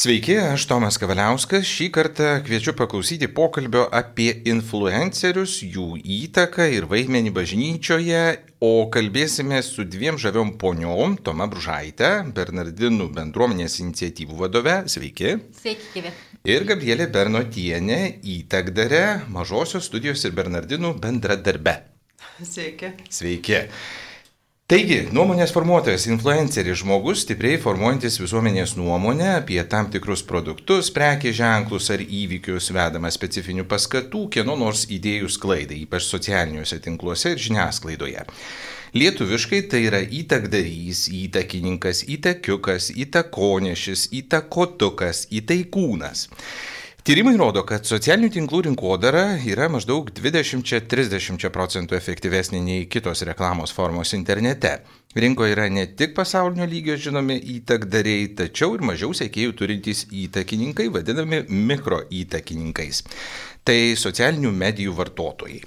Sveiki, aš Tomas Kavaliauskas. Šį kartą kviečiu paklausyti pokalbio apie influencerius, jų įtaką ir vaidmenį bažnyčioje, o kalbėsime su dviem žaviom poniom - Toma Bružaitė, Bernardinų bendruomenės iniciatyvų vadove. Sveiki. Sveiki, gyvi. Ir Gabrielė Bernotienė, įtakdarė mažosios studijos ir Bernardinų bendradarbe. Sveiki. Sveiki. Taigi, nuomonės formuotojas, influenceris žmogus, stipriai formuojantis visuomenės nuomonę apie tam tikrus produktus, prekės ženklus ar įvykius, vedama specifinių paskatų, kieno nors idėjų sklaidai, ypač socialiniuose tinkluose ir žiniasklaidoje. Lietuviškai tai yra įtakdarys, įtakininkas, įtakiukas, įtakonešis, įtakotukas, įtaikūnas. Tyrimai rodo, kad socialinių tinklų rinkodara yra maždaug 20-30 procentų efektyvesnė nei kitos reklamos formos internete. Rinkoje yra ne tik pasaulinio lygio žinomi įtakdariai, tačiau ir mažiau sėkėjų turintys įtakininkai, vadinami mikro įtakininkais. Tai socialinių medijų vartotojai.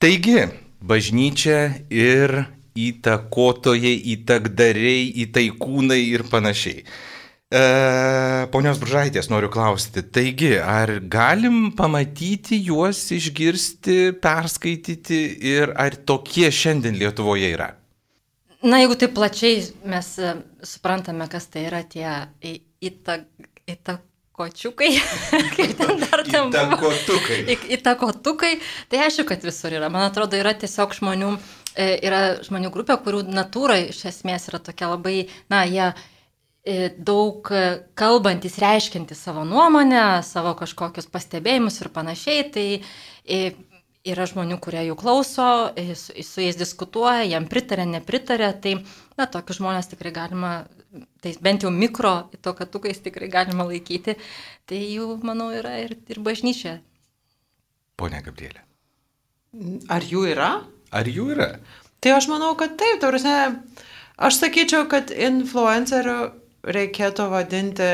Taigi, bažnyčia ir įtakotojai, įtakdariai, įtaikūnai ir panašiai. E, ponios Bržaitės noriu klausti, taigi, ar galim pamatyti juos, išgirsti, perskaityti ir ar tokie šiandien Lietuvoje yra? Na, jeigu taip plačiai mes e, suprantame, kas tai yra tie įtak, įtakočiukai, kaip ten dar ten įtakotukai. Įtakotukai, tai aišku, kad visur yra. Man atrodo, yra tiesiog žmonių, e, yra žmonių grupė, kurių natūra iš esmės yra tokia labai, na, jie daug kalbantis, reiškintis savo nuomonę, savo kažkokius pastebėjimus ir panašiai, tai e, yra žmonių, kurie jų klauso, e, su, jais diskutuoja, jam pritarė, nepritarė, tai, na, tokius žmonės tikrai galima, tai bent jau mikro tokatukais tikrai galima laikyti, tai jų, manau, yra ir, ir bažnyčia. Pone Gabrielė. Ar jų yra? Ar jų yra? Tai aš manau, kad taip, taurasi, aš sakyčiau, kad influencerių reikėtų vadinti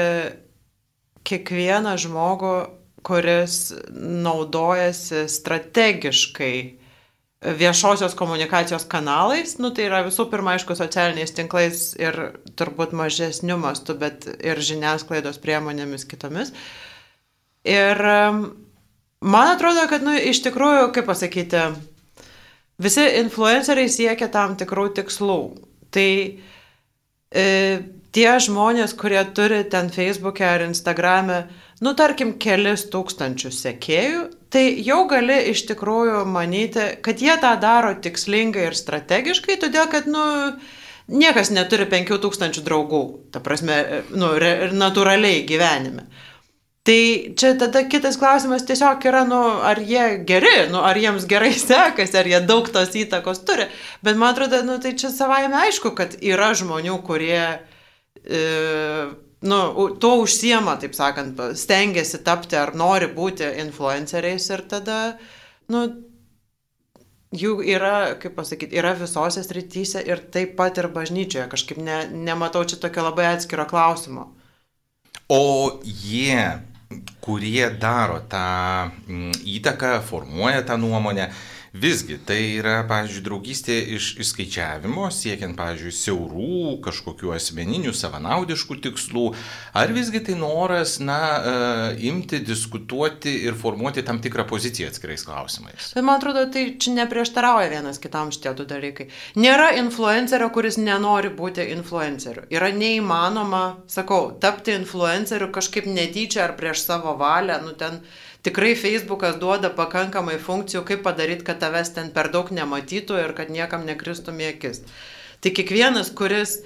kiekvieną žmogų, kuris naudojasi strategiškai viešosios komunikacijos kanalais, nu tai yra visų pirma, aišku, socialiniais tinklais ir turbūt mažesniu mastu, bet ir žiniasklaidos priemonėmis kitomis. Ir man atrodo, kad, nu, iš tikrųjų, kaip pasakyti, visi influenceriai siekia tam tikrų tikslų. Tai e, tie žmonės, kurie turi ten Facebook'e ar Instagram'e, nu tarkim, kelis tūkstančius sekėjų, tai jau gali iš tikrųjų manyti, kad jie tą daro tikslingai ir strategiškai, todėl kad, nu, niekas neturi 5000 draugų, ta prasme, nu, re, natūraliai gyvenime. Tai čia tada kitas klausimas tiesiog yra, nu, ar jie geri, nu, ar jiems gerai sekasi, ar jie daug tos įtakos turi. Bet man atrodo, nu, tai čia savaime aišku, kad yra žmonių, kurie e, nu, tuo užsiema, taip sakant, stengiasi tapti ar nori būti influenceriais ir tada, nu, jų yra, kaip pasakyti, yra visose srityse ir taip pat ir bažnyčioje. Kažkaip ne, nematau čia tokio labai atskiro klausimo. O jie, kurie daro tą įtaką, formuoja tą nuomonę, Visgi tai yra, pavyzdžiui, draugystė iš išskaičiavimo, siekiant, pavyzdžiui, siaurų kažkokių asmeninių, savanaudiškų tikslų, ar visgi tai noras, na, uh, imti, diskutuoti ir formuoti tam tikrą poziciją atskirais klausimais. Bet man atrodo, tai čia neprieštarauja vienas kitam šitie du dalykai. Nėra influencerio, kuris nenori būti influenceriu. Yra neįmanoma, sakau, tapti influenceriu kažkaip netyčia ar prieš savo valią, nu ten tikrai Facebookas duoda pakankamai funkcijų, kaip padaryti, kad tavęs ten per daug nematytų ir kad niekam nekristum į akis. Tai kiekvienas, kuris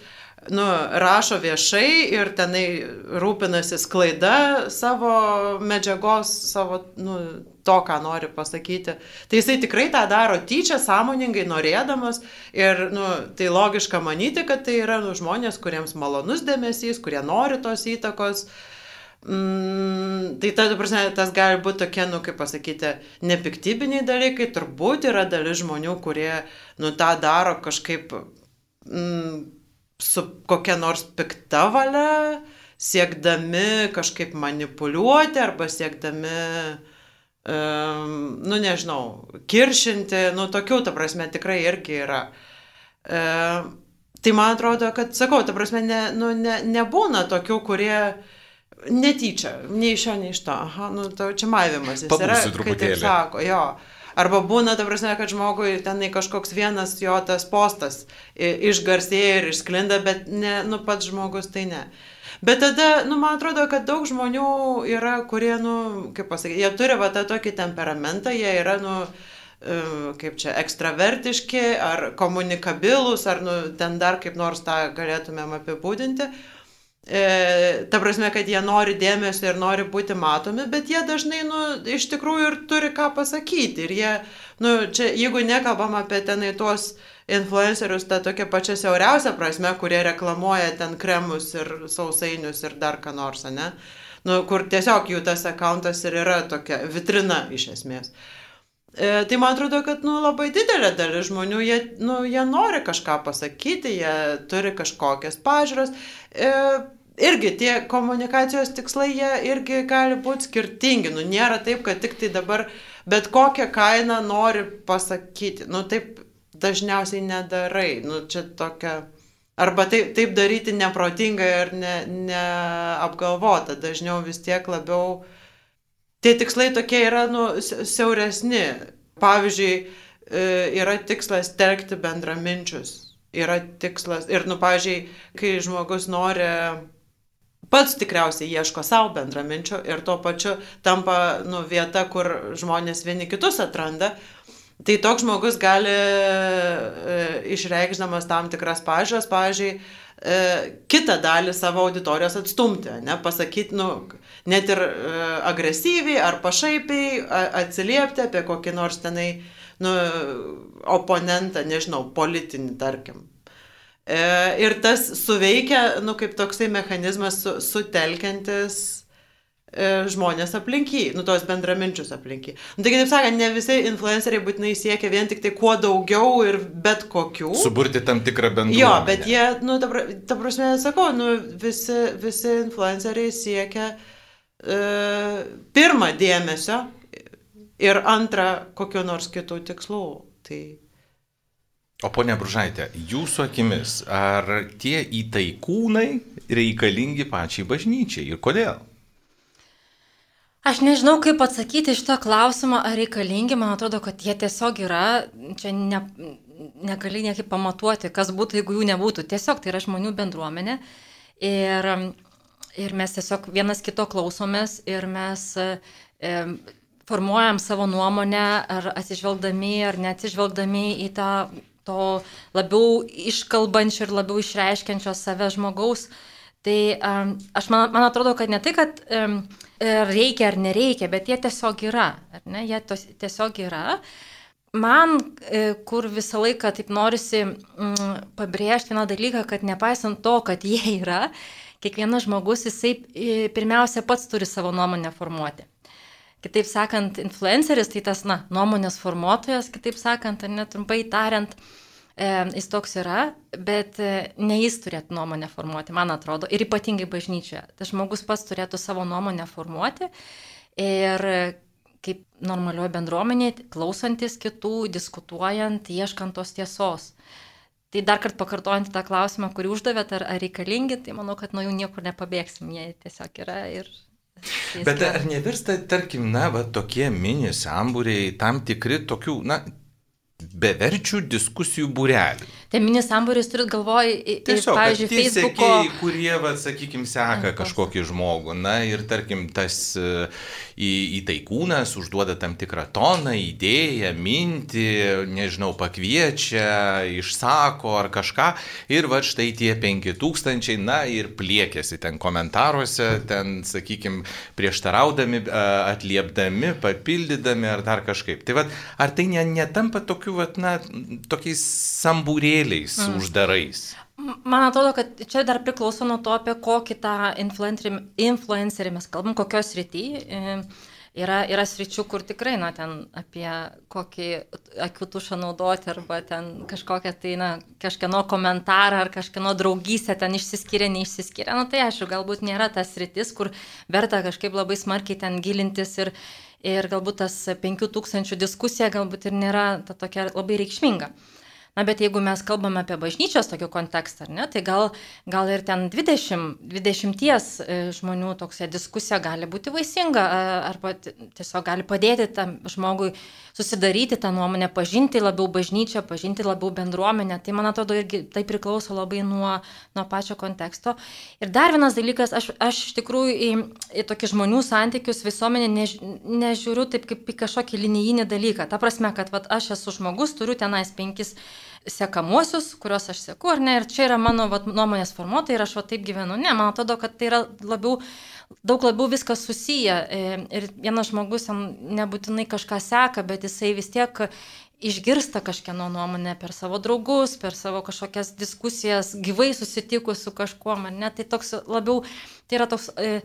nu, rašo viešai ir tenai rūpinasi sklaida savo medžiagos, savo nu, to, ką nori pasakyti. Tai jisai tikrai tą daro tyčia, sąmoningai norėdamas ir nu, tai logiška manyti, kad tai yra nu, žmonės, kuriems malonus dėmesys, kurie nori tos įtakos. Uh, Mm, tai ta, prasme, tas gali būti tokie, nu, kaip pasakyti, nepiktybiniai dalykai, turbūt yra dalis žmonių, kurie, nu, tą daro kažkaip mm, su kokia nors pikta valia, siekdami kažkaip manipuliuoti arba siekdami, um, nu, nežinau, kiršinti, nu, tokių, ta prasme, tikrai irgi yra. Um, tai man atrodo, kad, sakau, ta prasme, ne, nu, ne, nebūna tokių, kurie netyčia, nei iš šio, nei iš to. Aha, nu, to čia yra, Pabūsiu kai taip truputėlį. sako, jo. Arba būna, ta prasme, kad žmogui tenai kažkoks vienas jo tas postas išgarsėja ir išsklinda, bet ne, nu pats žmogus tai ne. Bet tada, nu, man atrodo, kad daug žmonių yra, kurie, nu, kaip pasakyti, jie turi va tą tokį temperamentą, jie yra, nu, e, kaip čia, ekstravertiški, ar komunikabilus, ar, nu, ten dar kaip nors tą galėtumėm apibūdinti. E, ta prasme, kad jie nori dėmesio ir nori būti matomi, bet jie dažnai, nu, iš tikrųjų ir turi ką pasakyti. Ir jie, nu, čia, jeigu nekalbam apie tenai tuos influencerius, tą tokią pačią siauriausią prasme, kurie reklamuoja ten kremus ir sausainius ir dar ką nors, ne? Nu, kur tiesiog jų tas akantas ir yra tokia vitrina iš esmės. E, tai man atrodo, kad nu, labai didelė dalis žmonių, jie, nu, jie nori kažką pasakyti, jie turi kažkokias pažiūras. E, irgi tie komunikacijos tikslai, jie irgi gali būti skirtingi. Nu, nėra taip, kad tik tai dabar bet kokią kainą nori pasakyti. Nu, taip dažniausiai nedarai. Nu, čia tokia. Arba taip, taip daryti neprotingai ir ne, neapgalvota. Dažniau vis tiek labiau tie tikslai tokie yra nu, si- siauresni. Pavyzdžiui, e, yra tikslas telkti bendraminčius. Yra tikslas. Ir, nu, pavyzdžiui, kai žmogus nori, pats tikriausiai ieško savo bendraminčio ir tuo pačiu tampa nu, vieta, kur žmonės vieni kitus atranda. Tai toks žmogus gali, e, išreikšdamas tam tikras pažiūras, pavyzdžiui, e, kitą dalį savo auditorijos atstumti, ne, pasakyti, nu, net ir e, agresyviai ar pašaipiai a- atsiliepti apie kokį nors tenai, nu, oponentą, nežinau, politinį, tarkim. E, ir tas suveikia, nu, kaip toksai mechanizmas su, sutelkiantis e, žmonės aplinky, nu, tos bendraminčius aplinky. Nu, tai kitaip sakant, ne visi influenceriai būtinai siekia vien tik tai kuo daugiau ir bet kokių. Suburti tam tikrą bendruomenę. Jo, bet jie, nu, ta, ta prasme, sakau, nu, visi, visi influenceriai siekia e, pirmą dėmesio ir antrą kokiu nors kitų tikslų. Tai O ponia Bružaitė, jūsų akimis, ar tie įtaikūnai reikalingi pačiai bažnyčiai ir kodėl? Aš nežinau, kaip atsakyti iš to klausimą, ar reikalingi, man atrodo, kad jie tiesiog yra, čia ne, negali niekaip pamatuoti, kas būtų, jeigu jų nebūtų. Tiesiog tai yra žmonių bendruomenė ir, ir mes tiesiog vienas kito klausomės ir mes e, formuojam savo nuomonę, ar atsižvelgdami, ar neatsižvelgdami į tą to labiau iškalbančio ir labiau išreiškiančio save žmogaus. Tai um, aš man, man atrodo, kad ne tai, kad um, reikia ar nereikia, bet jie tiesiog yra. Jie tos, tiesiog yra. Man, e, kur visą laiką taip norisi mm, pabrėžti vieną dalyką, kad nepaisant to, kad jie yra, kiekvienas žmogus jisai e, pirmiausia pats turi savo nuomonę formuoti. Kitaip sakant, influenceris tai tas, na, nuomonės formuotojas, kitaip sakant, ar net trumpai tariant, e, jis toks yra, bet e, ne jis turėtų nuomonę formuoti, man atrodo, ir ypatingai bažnyčioje. Tas žmogus pats turėtų savo nuomonę formuoti ir e, kaip normalioje bendruomenėje, klausantis kitų, diskutuojant, ieškant tos tiesos. Tai dar kartą pakartojant tą klausimą, kurį uždavėt, ar, ar reikalingi, tai manau, kad nuo jų niekur nepabėgsim, jie tiesiog yra ir... jais Bet ar nevirsta, tarkim, na, va, tokie mini sambūriai, tam tikri tokių, na, beverčių diskusijų būreliai? Tai mini sambūris turit galvoj, Tiesiog, pavyzdžiui, Facebook'o. sekėjai, kurie, va, sakykime, seka kažkokį žmogų, na ir, tarkim, tas į, į taikūnas užduoda tam tikrą toną, idėją, mintį, nežinau, pakviečia, išsako ar kažką, ir va štai tie penki tūkstančiai, na ir pliekėsi ten komentaruose, ten, sakykime, prieštaraudami, atliepdami, papildydami ar dar kažkaip. Tai va, ar tai ne, netampa tokiu, va, na, tokiais sambūrėliais mm. uždarais? Man atrodo, kad čia dar priklauso nuo to, apie kokį tą influencerį, mes kalbam, kokios rytį. Yra, yra sričių, kur tikrai, na, ten apie kokį akių tušą naudoti arba ten kažkokią tai, na, kažkieno komentarą ar kažkieno draugystę ten išsiskiria, neišsiskiria. Na, tai aišku, galbūt nėra tas rytis, kur verta kažkaip labai smarkiai ten gilintis ir, ir galbūt tas 5000 diskusija galbūt ir nėra ta tokia labai reikšminga. Na, bet jeigu mes kalbame apie bažnyčios tokį kontekstą, ne, tai gal, gal ir ten 20, 20 e, žmonių tokia diskusija gali būti vaisinga, arba tiesiog gali padėti tam žmogui susidaryti tą nuomonę, pažinti labiau bažnyčią, pažinti labiau bendruomenę. Tai man atrodo irgi tai priklauso labai nuo, nuo pačio konteksto. Ir dar vienas dalykas, aš, aš iš tikrųjų į, į tokį žmonių santykius visuomenė než, nežiūriu taip kaip į kažkokį linijinį dalyką. Ta prasme, kad vat, aš esu žmogus, turiu tenais penkis sekamuosius, kuriuos aš seku, ar ne, ir čia yra mano vat, nuomonės formuotojai ir aš va taip gyvenu. Ne, man atrodo, kad tai yra labiau, daug labiau viskas susiję e, ir vienas žmogus nebūtinai kažką seka, bet jisai vis tiek išgirsta kažkieno nuomonę per savo draugus, per savo kažkokias diskusijas, gyvai susitikus su kažkuo, man ne, tai toks labiau, tai yra toks... E,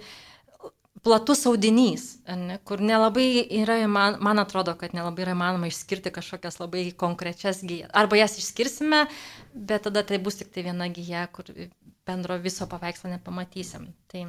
platus audinys, ne, kur nelabai yra, man, man atrodo, kad nelabai yra įmanoma išskirti kažkokias labai konkrečias gyjas. Arba jas išskirsime, bet tada tai bus tik tai viena gyja, kur bendro viso paveikslo nepamatysim. Tai...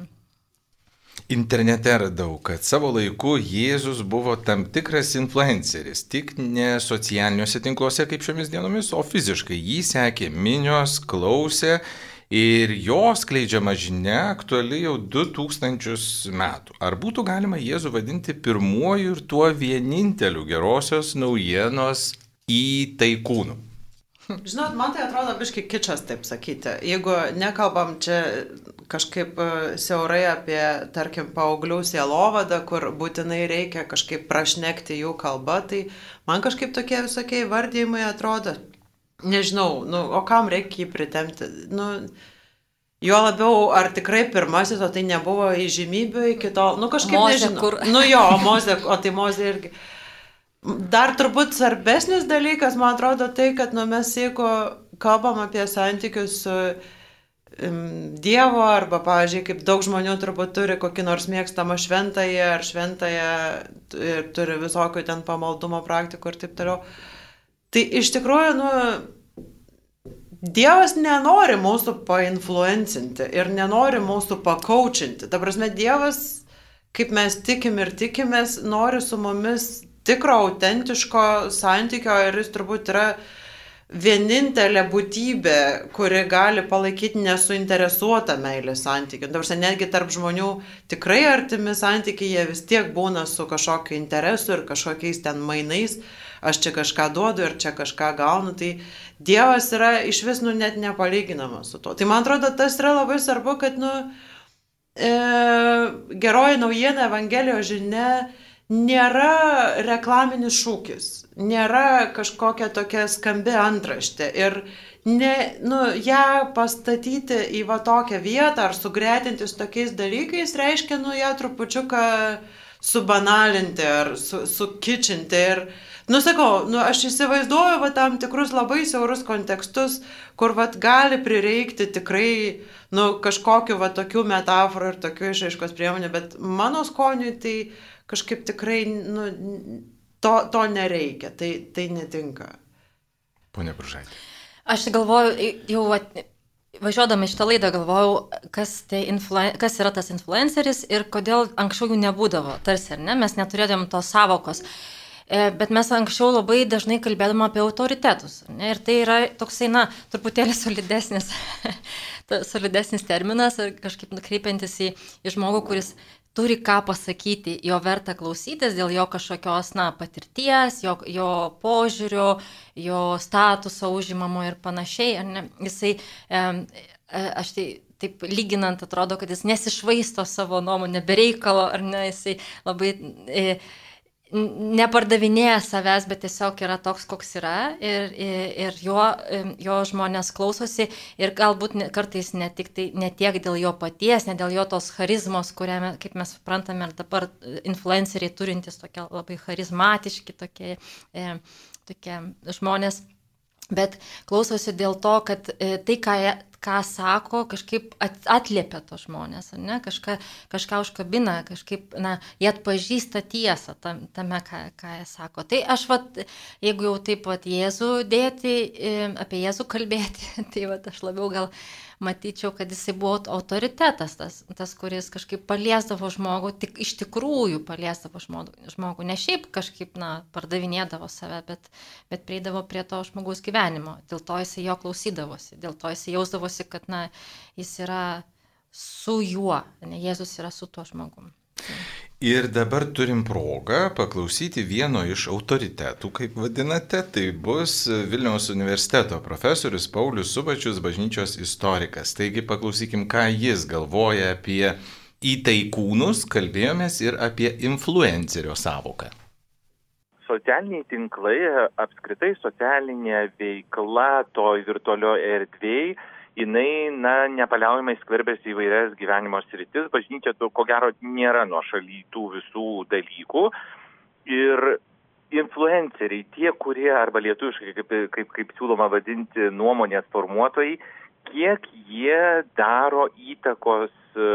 Internete radau, kad savo laiku Jėzus buvo tam tikras influenceris, tik ne socialiniuose tinkluose kaip šiomis dienomis, o fiziškai jį sekė minios, klausė Ir jo skleidžiama žinia aktuali jau 2000 metų. Ar būtų galima Jėzų vadinti pirmuoju ir tuo vieninteliu gerosios naujienos į taikūnų? Žinot, man tai atrodo biškai kičas taip sakyti. Jeigu nekalbam čia kažkaip e, siaurai apie, tarkim, paauglių sielovadą, kur būtinai reikia kažkaip prašnekti jų kalbą, tai man kažkaip tokie visokie vardymai atrodo, nežinau, nu, o kam reikia jį pritemti? Nu, Jo labiau, ar tikrai pirmasis, o tai nebuvo įžymybių iki tol, nu kažkaip Moze, nežinau. Kur... Nu jo, o Moze, o tai Moze irgi. Dar turbūt svarbesnis dalykas, man atrodo, tai, kad nu, mes jeigu kalbam apie santykius su Dievo, arba, pavyzdžiui, kaip daug žmonių turbūt turi kokį nors mėgstamą šventąją ar šventąją ir turi visokių ten pamaldumo praktikų ir taip toliau. Tai iš tikrųjų, nu, Dievas nenori mūsų painfluencinti ir nenori mūsų pakaučinti. Ta prasme, Dievas, kaip mes tikim ir tikimės, nori su mumis tikro, autentiško santykio ir jis turbūt yra vienintelė būtybė, kuri gali palaikyti nesuinteresuotą meilės santykių. Dabar netgi tarp žmonių tikrai artimi santykiai, jie vis tiek būna su kažkokiu interesu ir kažkokiais ten mainais aš čia kažką duodu ir čia kažką gaunu, tai Dievas yra iš vis, nu, net nepalyginamas su to. Tai man atrodo, tas yra labai svarbu, kad, nu, e, geroji naujiena Evangelijos žinia nėra reklaminis šūkis, nėra kažkokia tokia skambi antraštė. Ir ne, nu, ją pastatyti į va tokią vietą ar sugretinti su tokiais dalykais reiškia, nu, ją trupučiuką subanalinti ar su, sukičinti. Ir, Nu, sakau, nu, aš įsivaizduoju va, tam tikrus labai siaurus kontekstus, kur va, gali prireikti tikrai nu, kažkokiu va, tokių metaforų ir tokių išaiškos priemonių, bet mano skoniui tai kažkaip tikrai nu, to, to nereikia, tai, tai netinka. Pone Bružaitė. Aš galvoju, jau va, važiuodama iš tą laidą galvojau, kas, tai influen... kas yra tas influenceris ir kodėl anksčiau jų nebūdavo, tarsi, ar ne, mes neturėdėm tos savokos. Uh, bet mes anksčiau labai dažnai kalbėdama apie autoritetus. Ne? Ir tai yra toksai, na, truputėlį solidesnis, solidesnis terminas, kažkaip nukreipiantis į, į žmogų, kuris turi ką pasakyti, jo verta klausytis dėl jo kažkokios, na, patirties, jo, jo požiūrio, jo statuso užimamo ir panašiai. Jisai, e, aš tai taip lyginant, atrodo, kad jis nesišvaisto savo nuomonę bereikalo, ar ne, jisai labai... E, nepardavinėja savęs, bet tiesiog yra toks, koks yra ir, ir, ir jo, jo žmonės klausosi ir galbūt ne, kartais ne, tik tai, ne tiek dėl jo paties, ne dėl jo tos charizmos, kurią, kaip mes suprantame, ir dabar influenceriai turintys tokie labai charizmatiški tokie, e, tokie žmonės. Bet klausosi dėl to, kad e, tai, ką, ką sako, kažkaip atliepia tos žmonės, ne, kažką, kažką užkabina, kažkaip, na, jie atpažįsta tiesą tam, tame, ką, ką jie sako. Tai aš, vat, jeigu jau taip pat Jėzų dėti, apie Jėzų kalbėti, tai vat, aš labiau gal matyčiau, kad jisai buvo autoritetas, tas, tas kuris kažkaip paliesdavo žmogų, tik iš tikrųjų paliesdavo žmogų. ne šiaip kažkaip, na, pardavinėdavo save, bet, bet prieidavo prie to žmogaus gyvenimo. Dėl to jisai jo klausydavosi, dėl to jisai jausdavosi, kad, na, jis yra su juo, ne Jėzus yra su tuo žmogumi. Ir dabar turim progą paklausyti vieno iš autoritetų, kaip vadinate, tai bus Vilniaus universiteto profesorius Paulius Subačius, bažnyčios istorikas. Taigi paklausykim, ką jis galvoja apie įtaikūnus, kalbėjomės ir apie influencerio savoką. Socialiniai tinklai, apskritai socialinė veikla toj virtualioje erdvėje jinai, na, nepaliaujamai skverbėsi įvairias gyvenimo sritis, bažnyčia to, ko gero, nėra nuo šaly tų visų dalykų. Ir influenceriai, tie, kurie, arba lietuviškai, kaip, kaip, kaip siūloma vadinti, nuomonės formuotojai, kiek jie daro įtakos e,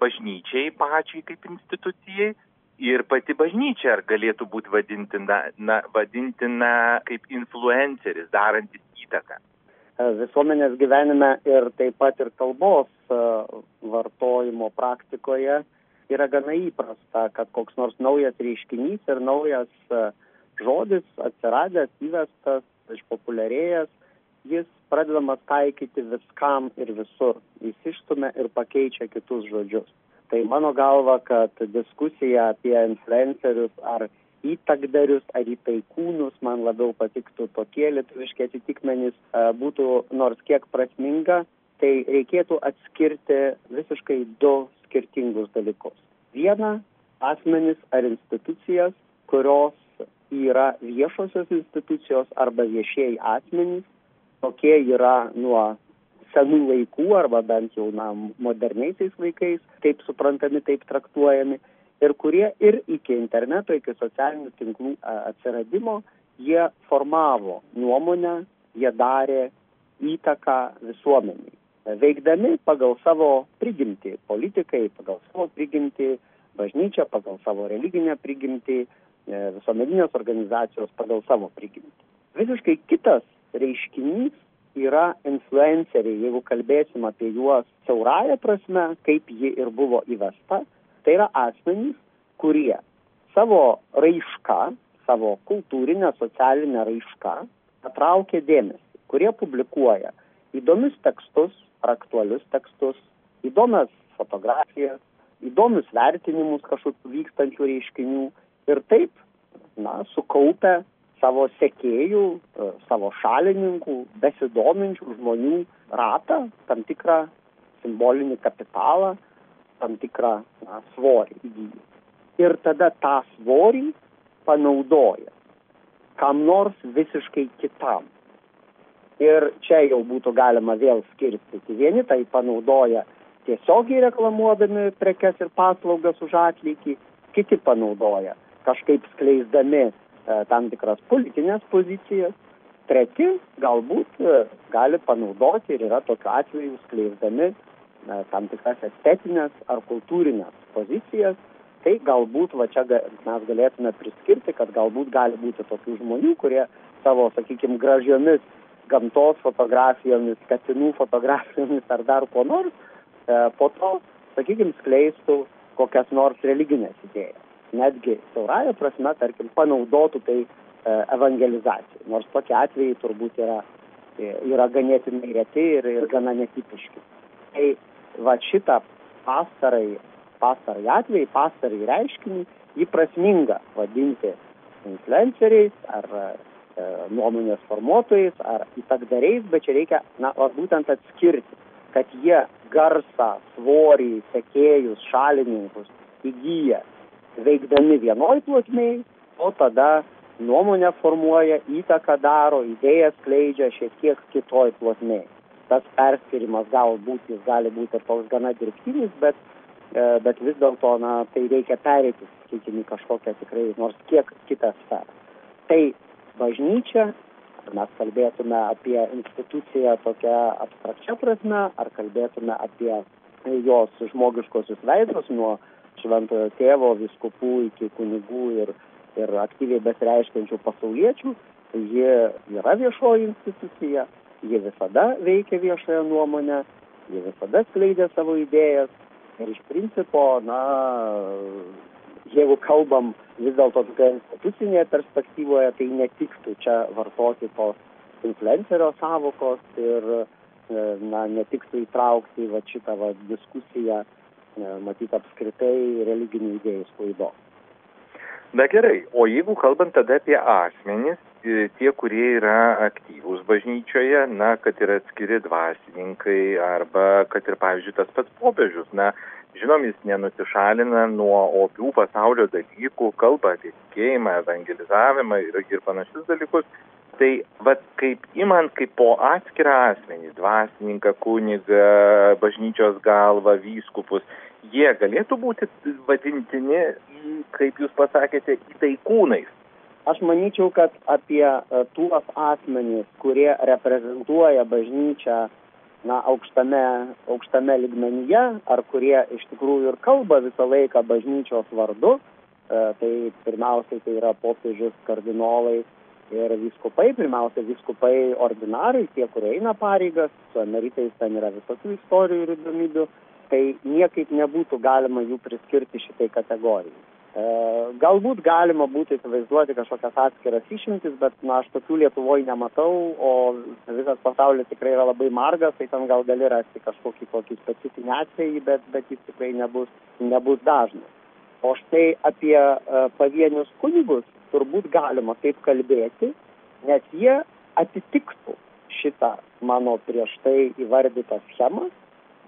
bažnyčiai pačiai kaip institucijai ir pati bažnyčia ar galėtų būti vadintina, na, vadintina kaip influenceris, darantis įtaką. E, visuomenės gyvenime ir taip pat ir kalbos e, vartojimo praktikoje yra gana įprasta, kad koks nors naujas reiškinys ir naujas e, žodis atsiradęs, įvestas, išpopuliarėjęs, jis pradedamas taikyti viskam ir visur. Jis išstumia ir pakeičia kitus žodžius. Tai mano galva, kad diskusija apie influencerius ar įtakdarius ar įtaikūnus, man labiau patiktų tokie lietuviški atitikmenys, būtų nors kiek prasminga, tai reikėtų atskirti visiškai du skirtingus dalykus. Viena - asmenis ar institucijas, kurios yra viešosios institucijos arba viešieji asmenys, tokie yra nuo senų laikų arba bent jau na, moderniaisiais laikais, taip suprantami, taip traktuojami ir kurie ir iki interneto, iki socialinių tinklų atsiradimo, jie formavo nuomonę, jie darė įtaką visuomeniai. Veikdami pagal savo prigimtį, politikai pagal savo prigimtį, bažnyčia pagal savo religinę prigimtį, e, visuomeninės organizacijos pagal savo prigimtį. Visiškai kitas reiškinys yra influenceriai, jeigu kalbėsim apie juos siaurąją prasme, kaip ji ir buvo įvesta, Tai yra asmenys, kurie savo raišką, savo kultūrinę, socialinę raišką patraukia dėmesį, kurie publikuoja įdomius tekstus ar aktualius tekstus, įdomias fotografijas, įdomius vertinimus kažkokių vykstančių reiškinių ir taip, na, sukaupę savo sekėjų, e, savo šalininkų, besidominčių žmonių ratą, tam tikrą simbolinį kapitalą, tam tikrą na, svorį įgyja. Ir tada tą svorį panaudoja kam nors visiškai kitam. Ir čia jau būtų galima vėl skirstyti. Vieni tai panaudoja tiesiogiai reklamuodami prekes ir paslaugas už atlygį, kiti panaudoja kažkaip skleisdami e, tam tikras politinės pozicijas, treti galbūt e, gali panaudoti ir yra tokiu atveju skleisdami tam tikras estetinės ar kultūrinės pozicijas, tai galbūt va čia mes galėtume priskirti, kad galbūt gali būti tokių žmonių, kurie savo, sakykime, gražiomis gamtos fotografijomis, katinų fotografijomis ar dar ko nors, e, po to, sakykime, skleistų kokias nors religinės idėjas. Netgi siaurąją prasme, tarkim, panaudotų tai e, evangelizacijai. Nors tokie atvejai turbūt yra, e, yra ganėtinai reti ir, ir gana netipiški. Tai va šitą pastarai, pastarai atvejį, pastarai reiškinį, jį prasminga vadinti influenceriais ar e, nuomonės formuotojais ar įtakdariais, bet čia reikia, na, o būtent atskirti, kad jie garsą, svorį, sekėjus, šalininkus įgyja veikdami vienoj plotmėj, o tada nuomonę formuoja, įtaką daro, idėjas skleidžia šiek tiek kitoj plotmėj tas perskyrimas galbūt jis gali būti toks gana dirbtinis, bet, e, bet vis dėlto, na, tai reikia perėti, sakykime, kažkokią tikrai nors kiek kitą sferą. Tai bažnyčia mes kalbėtume apie instituciją tokia abstrakčia prasme, ar kalbėtume apie jos žmogiškosius veidus nuo šventojo tėvo, viskupų iki kunigų ir, ir aktyviai besireiškiančių pasauliečių, ji yra viešoji institucija, ji visada veikia viešąją nuomonę, ji visada skleidė savo idėjas ir iš principo, na, jeigu kalbam vis dėlto tokioje institucinėje perspektyvoje, tai netiktų čia vartoti tos influencerio savokos ir na, netiktų įtraukti va, šitą va, diskusiją, matyti apskritai religinių idėjų sklaidos. Na gerai, o jeigu kalbant tada apie asmenys, tie, kurie yra aktyvūs bažnyčioje, na, kad yra atskiri dvasininkai arba kad ir, pavyzdžiui, tas pats popiežius, na, žinom, jis nenusišalina nuo opių pasaulio dalykų, kalba apie tikėjimą, evangelizavimą ir, ir panašius dalykus. Tai vad kaip imant kaip po atskirą asmenį, dvasininką, kunigą, bažnyčios galvą, vyskupus, jie galėtų būti vadintini, kaip jūs pasakėte, įtaikūnais. Aš manyčiau, kad apie tuos asmenys, kurie reprezentuoja bažnyčią na, aukštame, aukštame ligmenyje, ar kurie iš tikrųjų ir kalba visą laiką bažnyčios vardu, tai pirmiausiai tai yra popiežius, kardinolai ir vyskupai, pirmiausia, vyskupai ordinarai, tie, kurie eina pareigas, su emeritais ten yra visokių istorijų ir įdomybių, tai niekaip nebūtų galima jų priskirti šitai kategorijai. E, galbūt galima būtų įsivaizduoti kažkokias atskiras išimtis, bet na, aš tokių Lietuvoje nematau, o visas pasaulis tikrai yra labai margas, tai ten gal gali rasti kažkokį tokį specifinį atvejį, bet, bet jis tikrai nebus, nebus dažnas. O štai apie uh, pavienius kunigus turbūt galima taip kalbėti, nes jie atitiktų šitą mano prieš tai įvardytą schemą,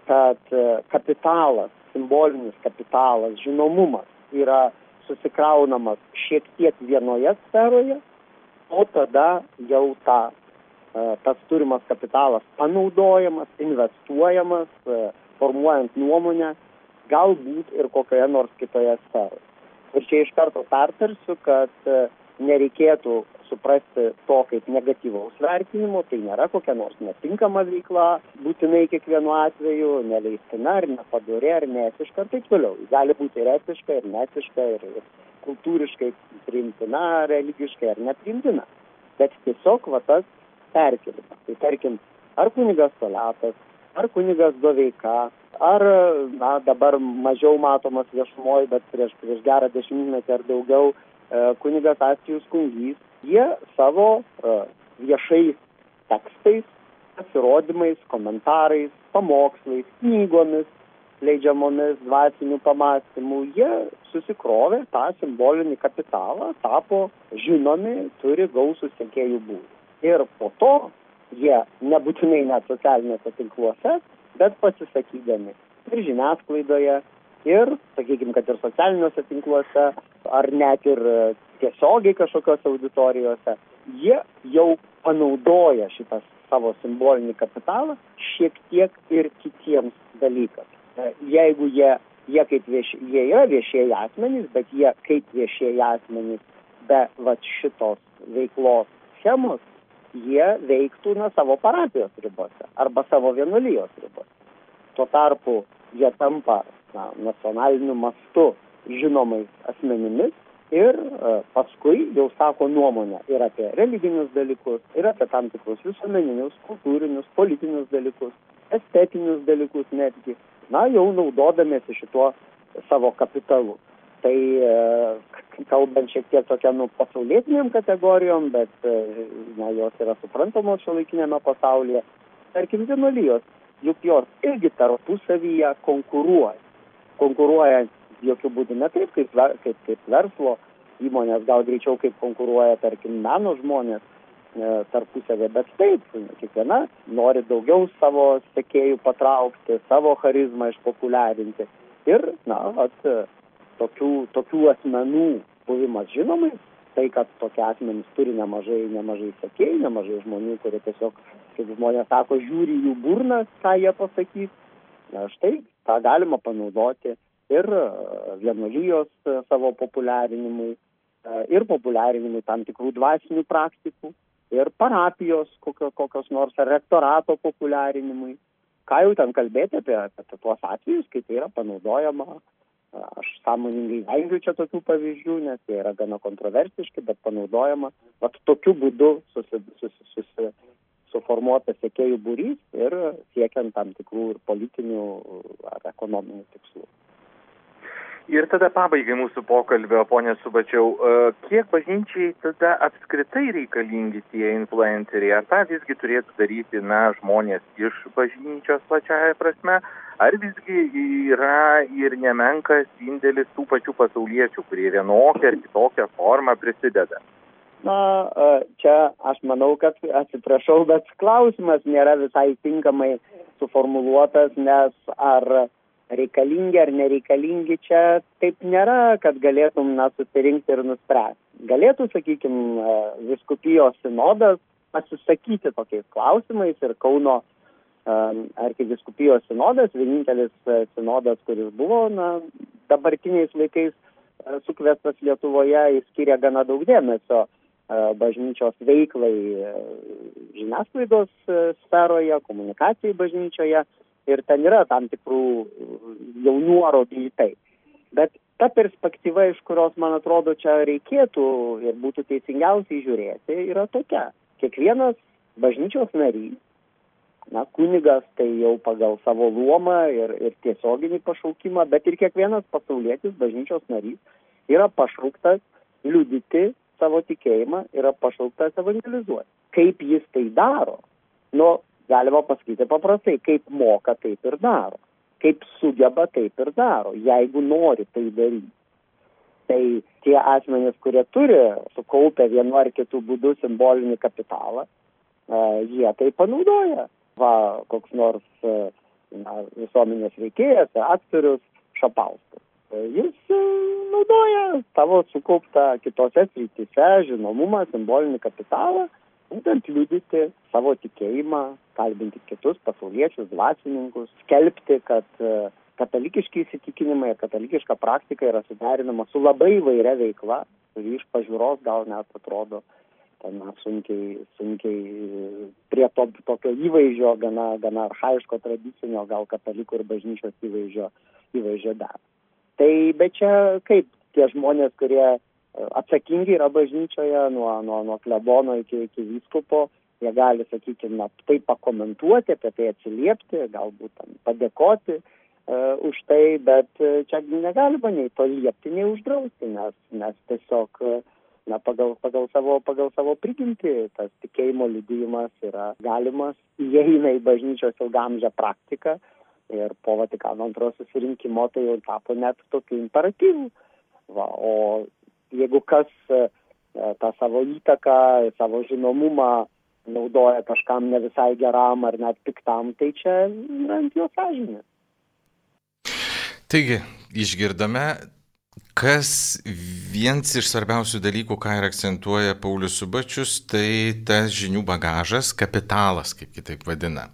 kad e, kapitalas, simbolinis kapitalas, žinomumas yra susikraunamas šiek tiek vienoje sferoje, o tada jau ta, e, tas turimas kapitalas panaudojamas, investuojamas, e, formuojant nuomonę, galbūt ir kokioje nors kitoje sferoje. Ir čia iš karto pertarsiu, kad e, nereikėtų suprasti to kaip negatyvaus vertinimo, tai nėra kokia nors netinkama veikla, būtinai kiekvienu atveju, neleistina ar nepadorė ar neetiška ir taip toliau. Gali būti ir etiška, ir netiška, ir, ir kultūriškai priimtina, religiškai ar nepriimtina. Bet tiesiog va tas perkelimas. Tai tarkim, ar kunigas Toletas, ar kunigas Doveika, ar na dabar mažiau matomas viešumoj bet prieš prieš gerą dešimtmetį ar daugiau e, kunigas Astijus Kungys, jie savo e, viešais tekstais, pasirodymais, komentarais, pamokslais, knygomis, leidžiamomis dvasinių pamastymų, jie susikrovė tą simbolinį kapitalą, tapo žinomi, turi gausų sekėjų būdų. Ir po to jie nebūtinai net socialiniuose tinkluose, bet pasisakydami ir žiniasklaidoje, ir, sakykime, kad ir socialiniuose tinkluose, ar net ir tiesiogiai kažkokios auditorijose, jie jau panaudoja šitą savo simbolinį kapitalą šiek tiek ir kitiems dalykams. Jeigu jie, jie, kaip vieš, jie yra viešieji asmenys, bet jie kaip viešieji asmenys be vat šitos veiklos schemos jie veiktų na savo parapijos ribose arba savo vienuolijos ribose. Tuo tarpu jie tampa na, nacionaliniu mastu žinomais asmenimis ir e, paskui jau sako nuomonę ir apie religinius dalykus, ir apie tam tikrus visuomeninius, kultūrinius, politinius dalykus, estetinius dalykus netgi, na jau naudodamėsi šituo savo kapitalu tai e, kalbant šiek tiek tokia nu pasaulietinėm kategorijom, bet e, na, jos yra suprantamos šiuolaikinėme pasaulyje. Tarkim, vienuolijos, juk jos irgi tarpusavyje konkuruoja. Konkuruoja jokių būdų ne taip, kaip, kaip, kaip verslo įmonės, gal greičiau kaip konkuruoja, tarkim, meno žmonės e, tarpusavė, bet taip, kiekviena nori daugiau savo sekėjų patraukti, savo charizmą išpopuliarinti. Ir, na, at, tokių, tokių asmenų buvimas žinomais, tai, kad tokie asmenys turi nemažai, nemažai sekėjų, nemažai žmonių, kurie tiesiog, kaip žmonės sako, žiūri jų burną, ką jie pasakys, na štai tą galima panaudoti ir e, vienuolijos e, savo populiarinimui, e, ir populiarinimui tam tikrų dvasinių praktikų. ir parapijos kokio, kokios nors ar rektorato populiarinimui. Ką jau ten kalbėti apie, apie tuos atvejus, kai tai yra panaudojama Aš sąmoningai vengiu čia tokių pavyzdžių, nes jie yra gana kontroversiški, bet panaudojama vat, tokiu būdu susi, susi, susi, suformuotas sėkėjų būrys ir siekiant tam tikrų ir politinių ar ekonominių tikslų. Ir tada pabaigai mūsų pokalbio, ponė Subačiau, e, kiek bažnyčiai tada apskritai reikalingi tie influenceriai? Ar tą visgi turėtų daryti, na, žmonės iš bažnyčios plačiaja prasme, ar visgi yra ir nemenkas indėlis tų pačių pasauliečių, kurie vienokią ar kitokią formą prisideda? Na, e, čia aš manau, kad atsiprašau, bet klausimas nėra visai tinkamai suformuluotas, nes ar reikalingi ar nereikalingi čia taip nėra, kad galėtum na, susirinkti ir nuspręsti. Galėtų, sakykime, viskupijos sinodas pasisakyti tokiais klausimais ir Kauno um, arkiviskupijos sinodas, vienintelis uh, sinodas, kuris buvo na, dabartiniais laikais sukvestas Lietuvoje, jis skiria gana daug dėmesio bažnyčios veiklai žiniasklaidos sferoje, komunikacijai bažnyčioje ir ten yra tam tikrų jau nuorodų į tai. Bet ta perspektyva, iš kurios, man atrodo, čia reikėtų ir būtų teisingiausiai žiūrėti, yra tokia. Kiekvienas bažnyčios narys, na, kunigas tai jau pagal savo luomą ir, ir tiesioginį pašaukimą, bet ir kiekvienas pasaulietis bažnyčios narys yra pašauktas liudyti savo tikėjimą, yra pašauktas evangelizuoti. Kaip jis tai daro? Nu, galima pasakyti paprastai, kaip moka, taip ir daro. Kaip sugeba, taip ir daro, jeigu nori tai daryti. Tai tie asmenys, kurie turi sukaupę vienu ar kitu būdu simbolinį kapitalą, jie tai panaudoja. Va, koks nors na, visuomenės veikėjas, aktorius Šapauskas. Jis naudoja savo sukauptą kitose srityse žinomumą, simbolinį kapitalą būtent liudyti savo tikėjimą, kalbinti kitus pasauliečius, dvasininkus, skelbti, kad e, katalikiški įsitikinimai ir katalikiška praktika yra suderinama su labai įvairia veikla, kuri iš pažiūros gal net atrodo ten sunkiai, sunkiai prie to tokio įvaizdžio, gana, gana arhaiško tradicinio, gal katalikų ir bažnyčios įvaizdžio, įvaizdžio dar. Tai bet čia kaip tie žmonės, kurie atsakingi yra bažnyčioje nuo, nuo, nuo klebono iki, iki vyskupo, jie gali, sakykime, tai pakomentuoti, apie tai atsiliepti, galbūt tam, padėkoti uh, už tai, bet uh, čia negalima nei to liepti, nei uždrausti, nes, nes tiesiog uh, na, pagal, pagal, savo, pagal savo prigimtį tas tikėjimo liudijimas yra galimas, įeina į bažnyčios ilgamžę praktiką ir po Vatikano antrojo susirinkimo tai jau tapo net tokiu imperatyvu. Va, o jeigu kas e, e, tą savo įtaką, savo žinomumą naudoja kažkam ne visai geram ar net piktam, tai čia yra ant jo sąžinė. Taigi, išgirdome, kas vienas iš svarbiausių dalykų, ką ir akcentuoja Paulius Subačius, tai tas žinių bagažas, kapitalas, kaip kitaip vadina.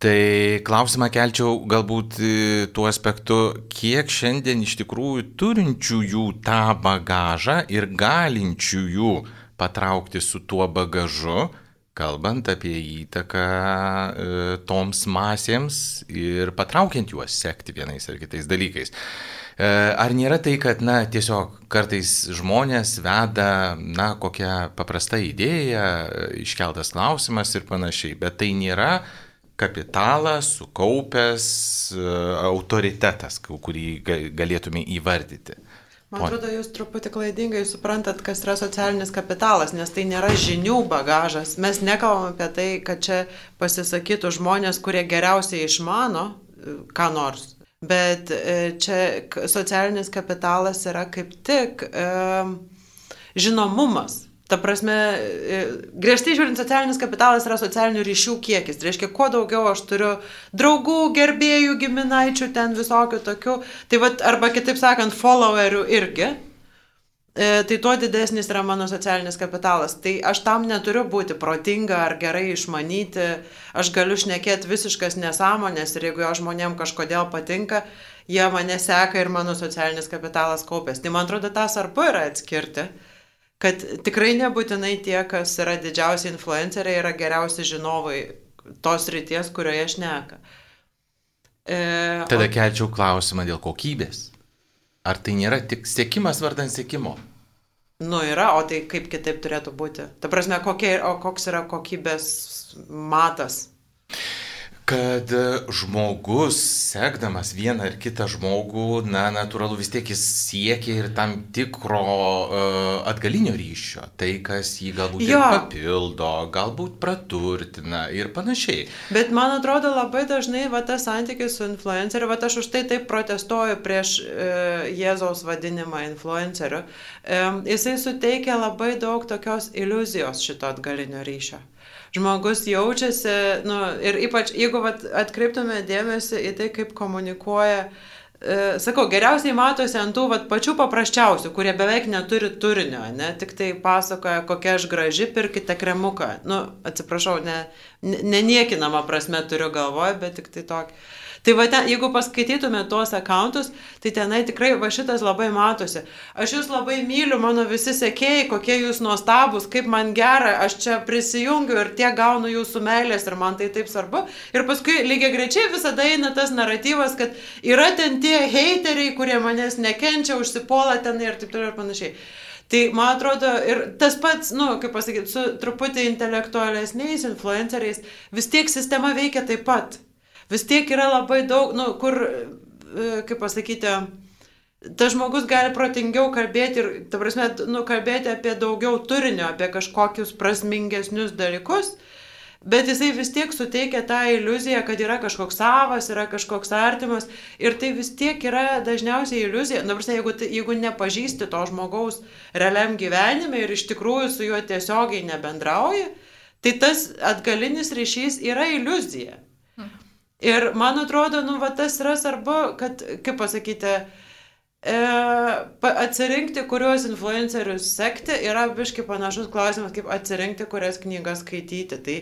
Tai klausimą kelčiau galbūt e, tuo aspektu, kiek šiandien iš tikrųjų turinčiųjų tą bagažą ir galinčiųjų patraukti su tuo bagažu, kalbant apie įtaką e, toms masėms ir patraukiant juos sekti vienais ar kitais dalykais. E, ar nėra tai, kad, na, tiesiog kartais žmonės veda, na, kokią paprastą idėją, iškeltas klausimas ir panašiai, bet tai nėra kapitalą sukaupęs e, autoritetas, kurį galėtume įvardyti. Man atrodo, jūs truputį klaidingai suprantat, kas yra socialinis kapitalas, nes tai nėra žinių bagažas. Mes nekalbam apie tai, kad čia pasisakytų žmonės, kurie geriausiai išmano e, ką nors. Bet e, čia socialinis kapitalas yra kaip tik e, žinomumas. Ta prasme, e, griežtai žiūrint, socialinis kapitalas yra socialinių ryšių kiekis. Tai reiškia, kuo daugiau aš turiu draugų, gerbėjų, giminaičių, ten visokių tokių, tai vad, arba kitaip sakant, followerių irgi, e, tai tuo didesnis yra mano socialinis kapitalas. Tai aš tam neturiu būti protinga ar gerai išmanyti, aš galiu šnekėti visiškas nesąmonės ir jeigu jo žmonėm kažkodėl patinka, jie mane seka ir mano socialinis kapitalas kaupės. Tai man atrodo, tą svarbu yra atskirti kad tikrai nebūtinai tie, kas yra didžiausi influenceriai, yra geriausi žinovai tos ryties, kurioje aš neka. E, Tada o... kelčiau klausimą dėl kokybės. Ar tai nėra tik sėkimas vardant sėkimo? Nu yra, o tai kaip kitaip turėtų būti? Ta prasme, kokie, o koks yra kokybės matas? Kad žmogus, sekdamas vieną ar kitą žmogų, na, natūralu vis tiek jis siekia ir tam tikro uh, atgalinio ryšio. Tai, kas jį galbūt papildo, galbūt praturtina ir panašiai. Bet man atrodo labai dažnai va tas santykis su influenceriu, va aš už tai taip protestuoju prieš uh, Jėzaus vadinimą influenceriu. Um, jisai suteikia labai daug tokios iliuzijos šito atgalinio ryšio žmogus jaučiasi, nu, ir ypač jeigu vat, atkreiptume dėmesį į tai, kaip komunikuoja, e, sakau, geriausiai matosi ant tų vat, pačių paprasčiausių, kurie beveik neturi turinio, ne, tik tai pasakoja, kokia aš graži, pirkite kremuką. Nu, atsiprašau, ne, ne niekinamą prasme turiu galvoje, bet tik tai tokį. Tai va, ten, jeigu paskaitytume tuos akantus, tai tenai tikrai va šitas labai matosi. Aš jūs labai myliu, mano visi sekėjai, kokie jūs nuostabus, kaip man gera, aš čia prisijungiu ir tiek gaunu jūsų meilės ir man tai taip svarbu. Ir paskui lygiai grečiai visada eina tas naratyvas, kad yra ten tie heiteriai, kurie manęs nekenčia, užsipuola ten ir taip toliau ir panašiai. Tai man atrodo, ir tas pats, nu, kaip pasakyti, su truputį intelektualesniais influenceriais, vis tiek sistema veikia taip pat vis tiek yra labai daug, nu, kur, e, kaip pasakyti, tas žmogus gali protingiau kalbėti ir, ta prasme, nu, kalbėti apie daugiau turinio, apie kažkokius prasmingesnius dalykus, bet jisai vis tiek suteikia tą iliuziją, kad yra kažkoks savas, yra kažkoks artimas ir tai vis tiek yra dažniausiai iliuzija. Na, prasme, jeigu, jeigu nepažįsti to žmogaus realiam gyvenime ir iš tikrųjų su juo tiesiogiai nebendrauji, tai tas atgalinis ryšys yra iliuzija. Ir man atrodo, nu, va, tas yra svarbu, kad, kaip pasakyti, e, atsirinkti, kuriuos influencerius sekti, yra biški panašus klausimas, kaip atsirinkti, kurias knygas skaityti. Tai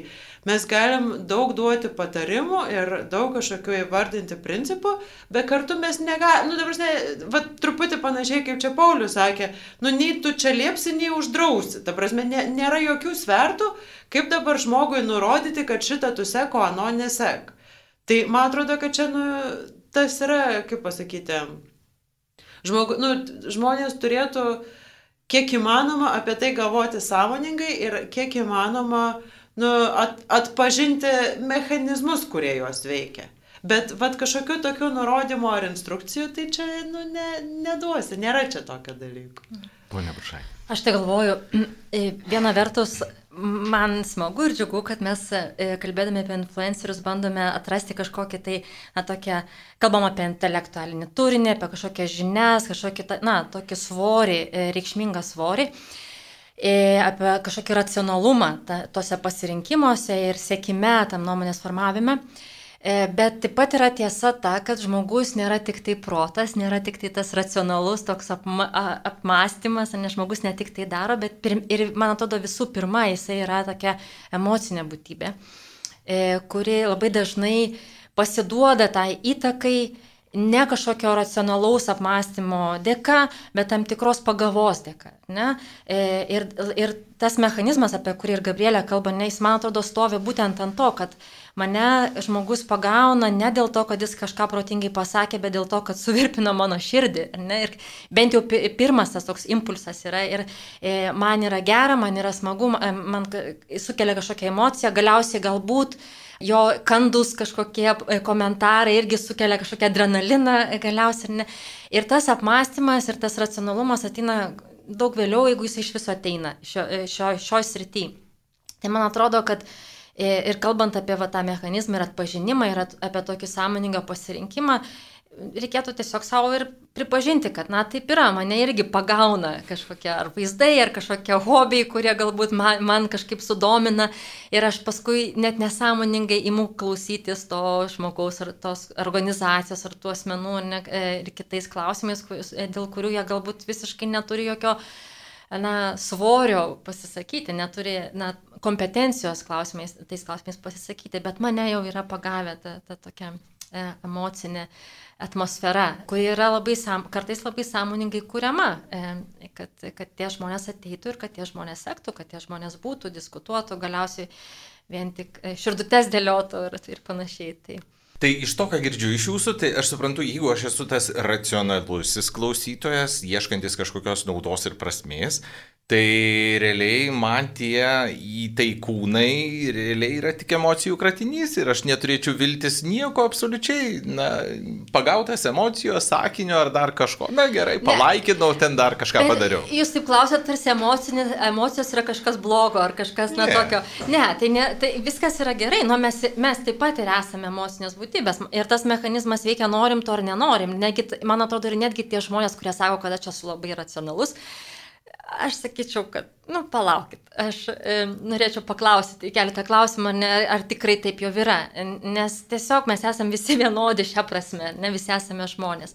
mes galim daug duoti patarimų ir daug kažkokių įvardinti principų, bet kartu mes negalime, nu, dabar, ne, va, truputį panašiai kaip čia Paulius sakė, nu, nei tu čia liepsi, nei uždrausi. Ta prasme, ne, nėra jokių svertų, kaip dabar žmogui nurodyti, kad šitą tu seko, ano nesek. Tai man atrodo, kad čia, nu, tas yra, kaip pasakyti, žmogu, nu, žmonės turėtų kiek įmanoma apie tai galvoti sąmoningai ir kiek įmanoma nu, at, atpažinti mechanizmus, kurie juos veikia. Bet vad kažkokių tokių nurodymų ar instrukcijų, tai čia nu, ne, neduosi, nėra čia tokio dalyko. Pone Bušai. Aš tai galvoju, viena vertus, man smagu ir džiugu, kad mes e, kalbėdami apie influencerius bandome atrasti kažkokį tai, na, tokią, kalbam apie intelektualinį turinį, apie kažkokias žinias, kažkokį, na, tokį svorį, e, reikšmingą svorį, e, apie kažkokį racionalumą ta, tose pasirinkimuose ir sėkime tam nuomonės formavime. E, bet taip pat yra tiesa ta, kad žmogus nėra tik tai protas, nėra tik tai tas racionalus toks apma, apmąstymas, nes žmogus ne tik tai daro, bet pir, ir man atrodo visų pirma jisai yra tokia emocinė būtybė, e, kuri labai dažnai pasiduoda tai įtakai ne kažkokio racionalaus apmąstymo dėka, bet tam tikros pagavos dėka. Ne? E, ir, ir tas mechanizmas, apie kurį ir Gabrielė kalba, ne, jis man atrodo stovi būtent ant to, kad mane žmogus pagauna ne dėl to, kad jis kažką protingai pasakė, bet dėl to, kad suvirpino mano širdį. Ne? Ir bent jau pirmas tas toks impulsas yra ir e, man yra gera, man yra smagu, man sukelia kažkokią emociją, galiausiai galbūt jo kandus kažkokie e, komentarai irgi sukelia kažkokią adrenaliną galiausiai. Ne? Ir tas apmąstymas ir tas racionalumas ateina daug vėliau, jeigu jis iš viso ateina šio, e, šio, šio srity. Tai man atrodo, kad Ir kalbant apie va, tą mechanizmą ir atpažinimą ir at, apie tokį sąmoningą pasirinkimą, reikėtų tiesiog savo ir pripažinti, kad, na, taip yra, mane irgi pagauna kažkokie ar vaizdai, ar kažkokie hobiai, kurie galbūt man, man kažkaip sudomina. Ir aš paskui net nesąmoningai imu klausytis to žmogaus ar tos organizacijos ar tų asmenų ne, e, ir kitais klausimais, dėl kurių jie galbūt visiškai neturi jokio na, svorio pasisakyti, neturi na, kompetencijos klausimais, tais klausimais pasisakyti, bet mane jau yra pagavę ta, ta tokia e, emocinė atmosfera, kuri yra labai, kartais labai sąmoningai kuriama, e, kad, kad tie žmonės ateitų ir kad tie žmonės sektų, kad tie žmonės būtų, diskutuotų, galiausiai vien tik e, širdutes dėliotų ir, ir panašiai. Tai. Tai iš to, ką girdžiu iš jūsų, tai aš suprantu, jeigu aš esu tas racionalusis klausytojas, ieškantis kažkokios naudos ir prasmės, Tai realiai man tie įtaikūnai realiai yra tik emocijų kratinys ir aš neturėčiau viltis nieko absoliučiai, na, pagautas emocijos, sakinio ar dar kažko. Na gerai, palaikinau, ten dar kažką padariau. Jūs taip klausėt, tarsi emocijos yra kažkas blogo ar kažkas, na, ne. tokio. Ne, tai, ne, tai viskas yra gerai, nu, mes, mes taip pat ir esame emocinės būtybės ir tas mechanizmas veikia norim to ar nenorim. Negi, man atrodo, ir netgi tie žmonės, kurie sako, kad aš esu labai racionalus, Aš sakyčiau, kad, nu, palaukit, aš e, norėčiau paklausyti keletą klausimų, ne, ar tikrai taip jau yra, nes tiesiog mes esame visi vienodi šią prasme, ne visi esame žmonės.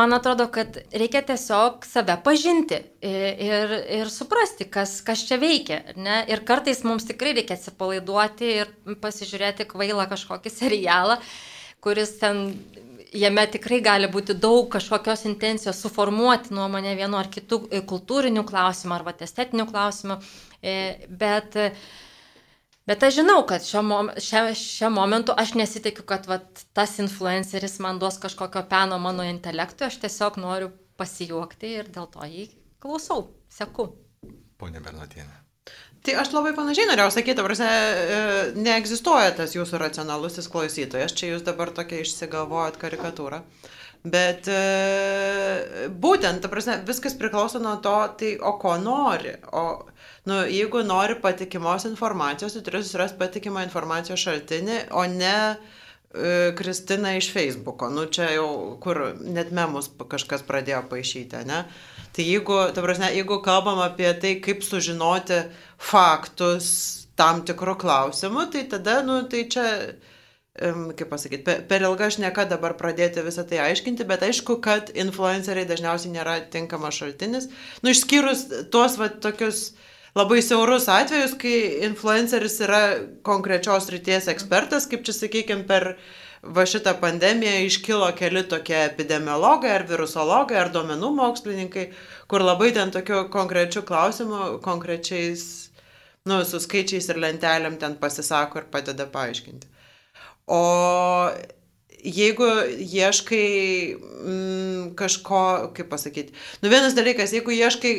Man atrodo, kad reikia tiesiog save pažinti ir, ir suprasti, kas, kas čia veikia. Ne? Ir kartais mums tikrai reikia atsipalaiduoti ir pasižiūrėti kvailą kažkokį serialą, kuris ten jame tikrai gali būti daug kažkokios intencijos suformuoti nuomonę vienu ar kitu e, kultūriniu klausimu arba estetiniu klausimu, e, bet, bet aš žinau, kad šiuo mom, šia, šia momentu aš nesitikiu, kad vat, tas influenceris man duos kažkokio peno mano intelektui, aš tiesiog noriu pasijuokti ir dėl to jį klausau, seku. Pone Bernotienė. Tai aš labai panašiai norėjau sakyti, prasme, neegzistuoja tas jūsų racionalusis klausytojas, čia jūs dabar tokia išsigalvojat karikatūrą. Bet e, būtent, ta prasme, viskas priklauso nuo to, tai o ko nori. O, nu, jeigu nori patikimos informacijos, tai turi susirasti patikimą informacijos šaltinį, o ne e, Kristina iš Facebooko. Nu, čia jau, kur net memus kažkas pradėjo paaišyti, ne? Tai jeigu, ta prasme, jeigu kalbam apie tai, kaip sužinoti faktus tam tikrų klausimų, tai tada, nu, tai čia, kaip pasakyti, per, per ilga aš niekada dabar pradėti visą tai aiškinti, bet aišku, kad influenceriai dažniausiai nėra tinkamas šaltinis. Nu, išskyrus tuos, va, tokius labai siaurus atvejus, kai influenceris yra konkrečios ryties ekspertas, kaip čia, sakykime, per va šitą pandemiją iškilo keli tokie epidemiologai ar virusologai ar duomenų mokslininkai, kur labai ten tokių konkrečių klausimų, konkrečiais, nu, su skaičiais ir lentelėm ten pasisako ir padeda paaiškinti. O jeigu ieškai mm, kažko, kaip pasakyti, nu vienas dalykas, jeigu ieškai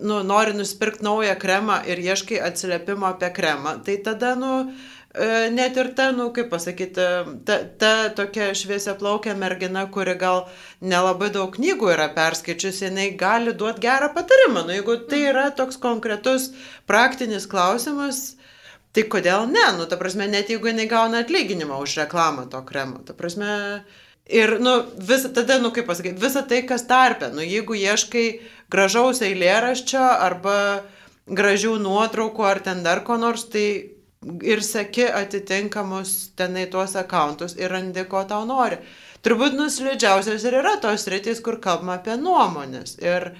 nu, nori nusipirkti naują kremą ir ieškai atsiliepimo apie kremą, tai tada, nu, E, net ir ta, nu, kaip pasakyti, ta, ta tokia šviesia plaukia mergina, kuri gal nelabai daug knygų yra perskaičiusi, jinai gali duoti gerą patarimą. Nu, jeigu tai yra toks konkretus praktinis klausimas, tai kodėl ne? Nu, ta prasme, net jeigu jinai gauna atlyginimą už reklamą to kremo, ta prasme. Ir, nu, vis, tada, nu, kaip pasakyti, visa tai, kas tarpė, nu, jeigu ieškai gražaus eilėraščio arba gražių nuotraukų ar ten dar ko nors, tai ir seki atitinkamus tenai tuos akauntus ir randi, ko tau nori. Turbūt nuslidžiausias ir yra tos rytis, kur kalbama apie nuomonės. Ir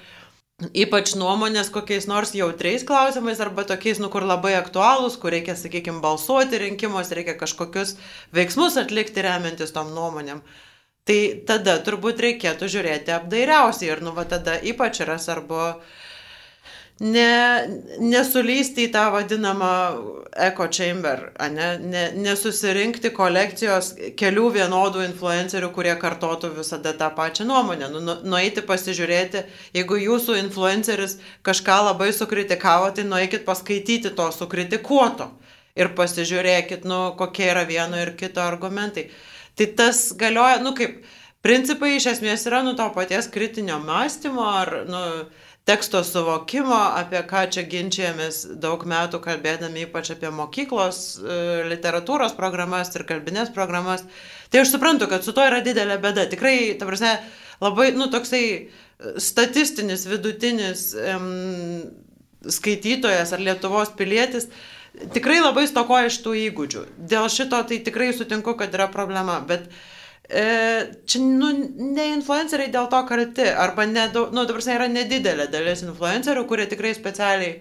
ypač nuomonės kokiais nors jautriais klausimais arba tokiais, nu, kur labai aktualūs, kur reikia, sakykime, balsuoti rinkimus, reikia kažkokius veiksmus atlikti remiantis tom nuomonėm. Tai tada turbūt reikėtų žiūrėti apdairiausiai ir, nu, va tada ypač yra svarbu ne, nesulysti į tą vadinamą echo chamber, ne, ne, nesusirinkti kolekcijos kelių vienodų influencerių, kurie kartotų visada tą pačią nuomonę. Nu, nu, nueiti pasižiūrėti, jeigu jūsų influenceris kažką labai sukritikavo, tai nueikit paskaityti to sukritikuoto ir pasižiūrėkit, nu, kokie yra vieno ir kito argumentai. Tai tas galioja, nu kaip, principai iš esmės yra, nu, to paties kritinio mąstymo ar, nu, teksto suvokimo, apie ką čia ginčiamės daug metų kalbėdami ypač apie mokyklos e, literatūros programas ir kalbinės programas. Tai aš suprantu, kad su to yra didelė bėda. Tikrai, ta prasme, labai, nu, toksai statistinis, vidutinis um, skaitytojas ar Lietuvos pilietis tikrai labai stokoja iš tų įgūdžių. Dėl šito tai tikrai sutinku, kad yra problema, bet E, čia, nu, ne influenceriai dėl to kalti, arba, ne, nu, dabar yra nedidelė dalis influencerių, kurie tikrai specialiai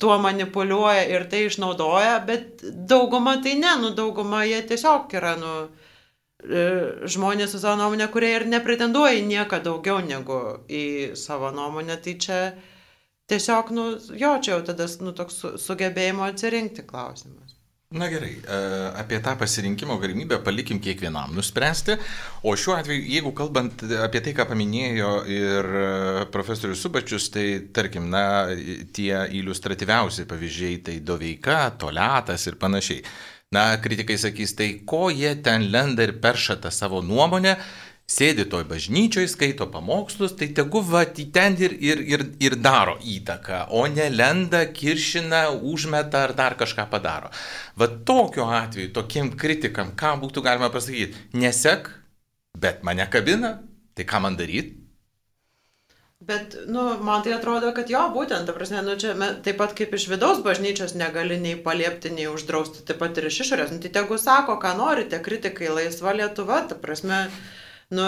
tuo manipuliuoja ir tai išnaudoja, bet dauguma tai ne, nu, dauguma jie tiesiog yra, nu, e, žmonės su savo nuomonė, kurie ir nepretenduoja į nieką daugiau negu į savo nuomonę, tai čia tiesiog, nu, jo, čia jau tada, nu, toks sugebėjimo atsirinkti klausimas. Na gerai, e, apie tą pasirinkimo galimybę palikim kiekvienam nuspręsti. O šiuo atveju, jeigu kalbant apie tai, ką paminėjo ir e, profesorius Subačius, tai tarkim, na, tie iliustratyviausi pavyzdžiai, tai doveika, toletas ir panašiai. Na, kritikai sakys, tai ko jie ten lenda ir perša tą savo nuomonę, sėdi toj bažnyčioj, skaito pamokslus, tai tegu va ten ir, ir, ir, ir daro įtaką, o ne lenda, kiršina, užmeta ar dar kažką padaro. Va tokiu atveju, tokiem kritikam, ką būtų galima pasakyti, nesek, bet mane kabina, tai ką man daryti? Bet, nu, man tai atrodo, kad jo, būtent, ta prasme, nu, čia me, taip pat kaip iš vidaus bažnyčios negali nei paliepti, nei uždrausti, taip pat ir iš išorės. Nu, tai tegu sako, ką norite, kritikai, laisva Lietuva, ta prasme, Nu,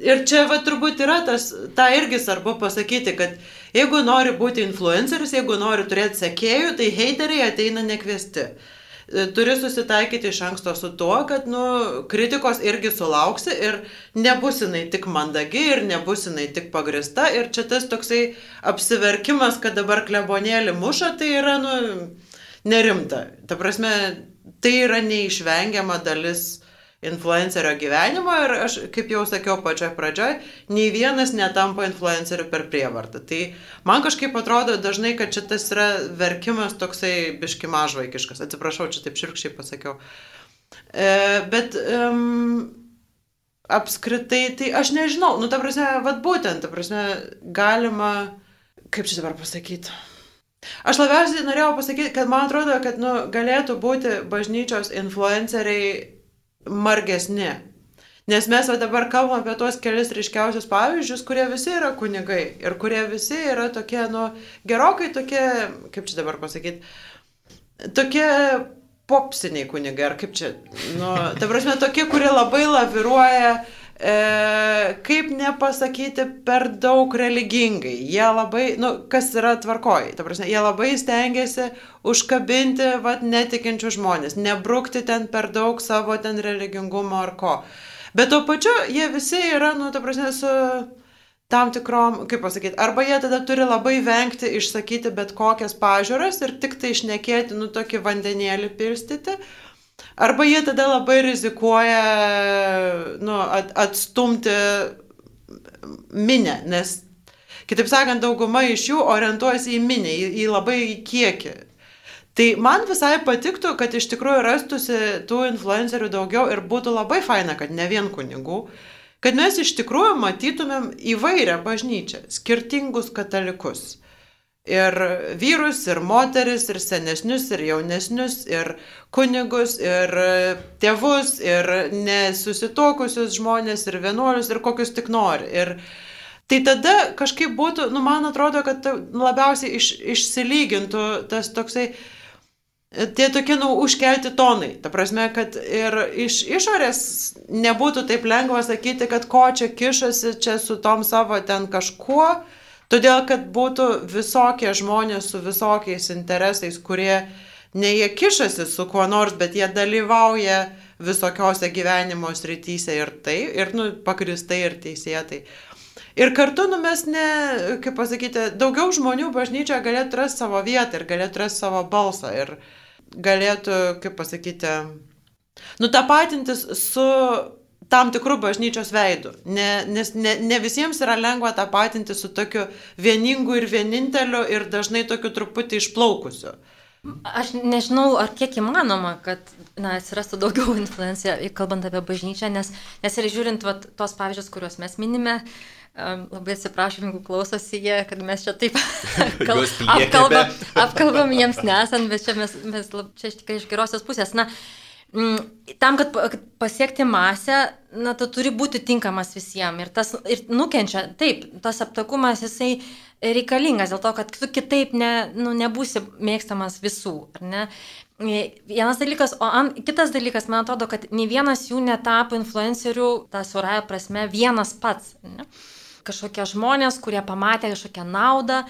ir čia va turbūt yra tas, tą irgi svarbu pasakyti, kad jeigu nori būti influenceris, jeigu nori turėti sekėjų, tai heiteriai ateina nekviesti. E, turi susitaikyti iš anksto su tuo, kad nu, kritikos irgi sulauksi ir nebus jinai tik mandagi ir nebus jinai tik pagrista. Ir čia tas toksai apsiverkimas, kad dabar klebonėlį muša, tai yra nu, nerimta. Ta prasme, tai yra neišvengiama dalis influencerio gyvenimo ir aš, kaip jau sakiau pačioje pradžioje, nei vienas netampa influenceriu per prievartą. Tai man kažkaip atrodo dažnai, kad šitas yra verkimas toksai biški mažvaikiškas. Atsiprašau, čia taip širkščiai pasakiau. E, bet um, apskritai, tai aš nežinau, nu ta prasme, vad būtent, ta prasme, galima, kaip čia dabar pasakyti. Aš labiausiai norėjau pasakyti, kad man atrodo, kad nu, galėtų būti bažnyčios influenceriai margesni. Nes mes dabar kalbam apie tuos kelius ryškiausius pavyzdžius, kurie visi yra kunigai ir kurie visi yra tokie, nu, gerokai tokie, kaip čia dabar pasakyti, tokie popsiniai kunigai, ar kaip čia, nu, ta prasme, tokie, kurie labai laviruoja e, kaip nepasakyti per daug religingai. Jie labai, nu, kas yra tvarkoji, ta prasme, jie labai stengiasi užkabinti, vad, netikinčių žmonės, nebrukti ten per daug savo ten religingumo ar ko. Bet tuo pačiu jie visi yra, nu, ta prasme, su tam tikrom, kaip pasakyti, arba jie tada turi labai vengti išsakyti bet kokias pažiūras ir tik tai išnekėti, nu, tokį vandenėlį pilstyti. Arba jie tada labai rizikuoja nu, at, atstumti minę, nes, kitaip sakant, dauguma iš jų orientuojasi į minę, į, į labai į kiekį. Tai man visai patiktų, kad iš tikrųjų rastųsi tų influencerių daugiau ir būtų labai faina, kad ne vien kunigų, kad mes iš tikrųjų matytumėm įvairią bažnyčią, skirtingus katalikus ir vyrus, ir moteris, ir senesnius, ir jaunesnius, ir kunigus, ir tėvus, ir nesusitokusius žmonės, ir vienuolius, ir kokius tik nori. Ir tai tada kažkaip būtų, nu, man atrodo, kad labiausiai iš, išsilygintų tas toksai, tie tokie, nu, užkelti tonai. Ta prasme, kad ir iš išorės nebūtų taip lengva sakyti, kad ko čia kišasi čia su tom savo ten kažkuo, Todėl, kad būtų visokie žmonės su visokiais interesais, kurie ne jie kišasi su kuo nors, bet jie dalyvauja visokiose gyvenimo srityse ir tai, ir nu, pakristai ir teisėtai. Ir kartu, nu, mes ne, kaip pasakyti, daugiau žmonių bažnyčioje galėtų rasti savo vietą ir galėtų rasti savo balsą ir galėtų, kaip pasakyti, nutapatintis su tam tikrų bažnyčios veidų. Ne, nes ne, ne visiems yra lengva tą patinti su tokiu vieningu ir vieninteliu ir dažnai tokiu truputį išplaukusiu. Aš nežinau, ar kiek įmanoma, kad na, atsirastų daugiau influencijų, kalbant apie bažnyčią, nes, nes ir žiūrint vat, tos pavyzdžius, kuriuos mes minime, um, labai atsiprašom, jeigu klausosi jie, kad mes čia taip kal, apkalbam, apkalbam jiems nesant, bet čia mes, mes čia iš tikrai iš gerosios pusės. Na, uh, tam, kad pasiekti masę, na, tu turi būti tinkamas visiems. Ir tas ir nukenčia, taip, tas aptakumas jisai reikalingas dėl to, kad tu kitaip ne, nu, nebūsi mėgstamas visų. Vienas dalykas, o an, kitas dalykas, man atrodo, kad nei vienas jų netapo influencerių, tą surąją prasme, vienas pats. Ne? Kažkokie žmonės, kurie pamatė kažkokią naudą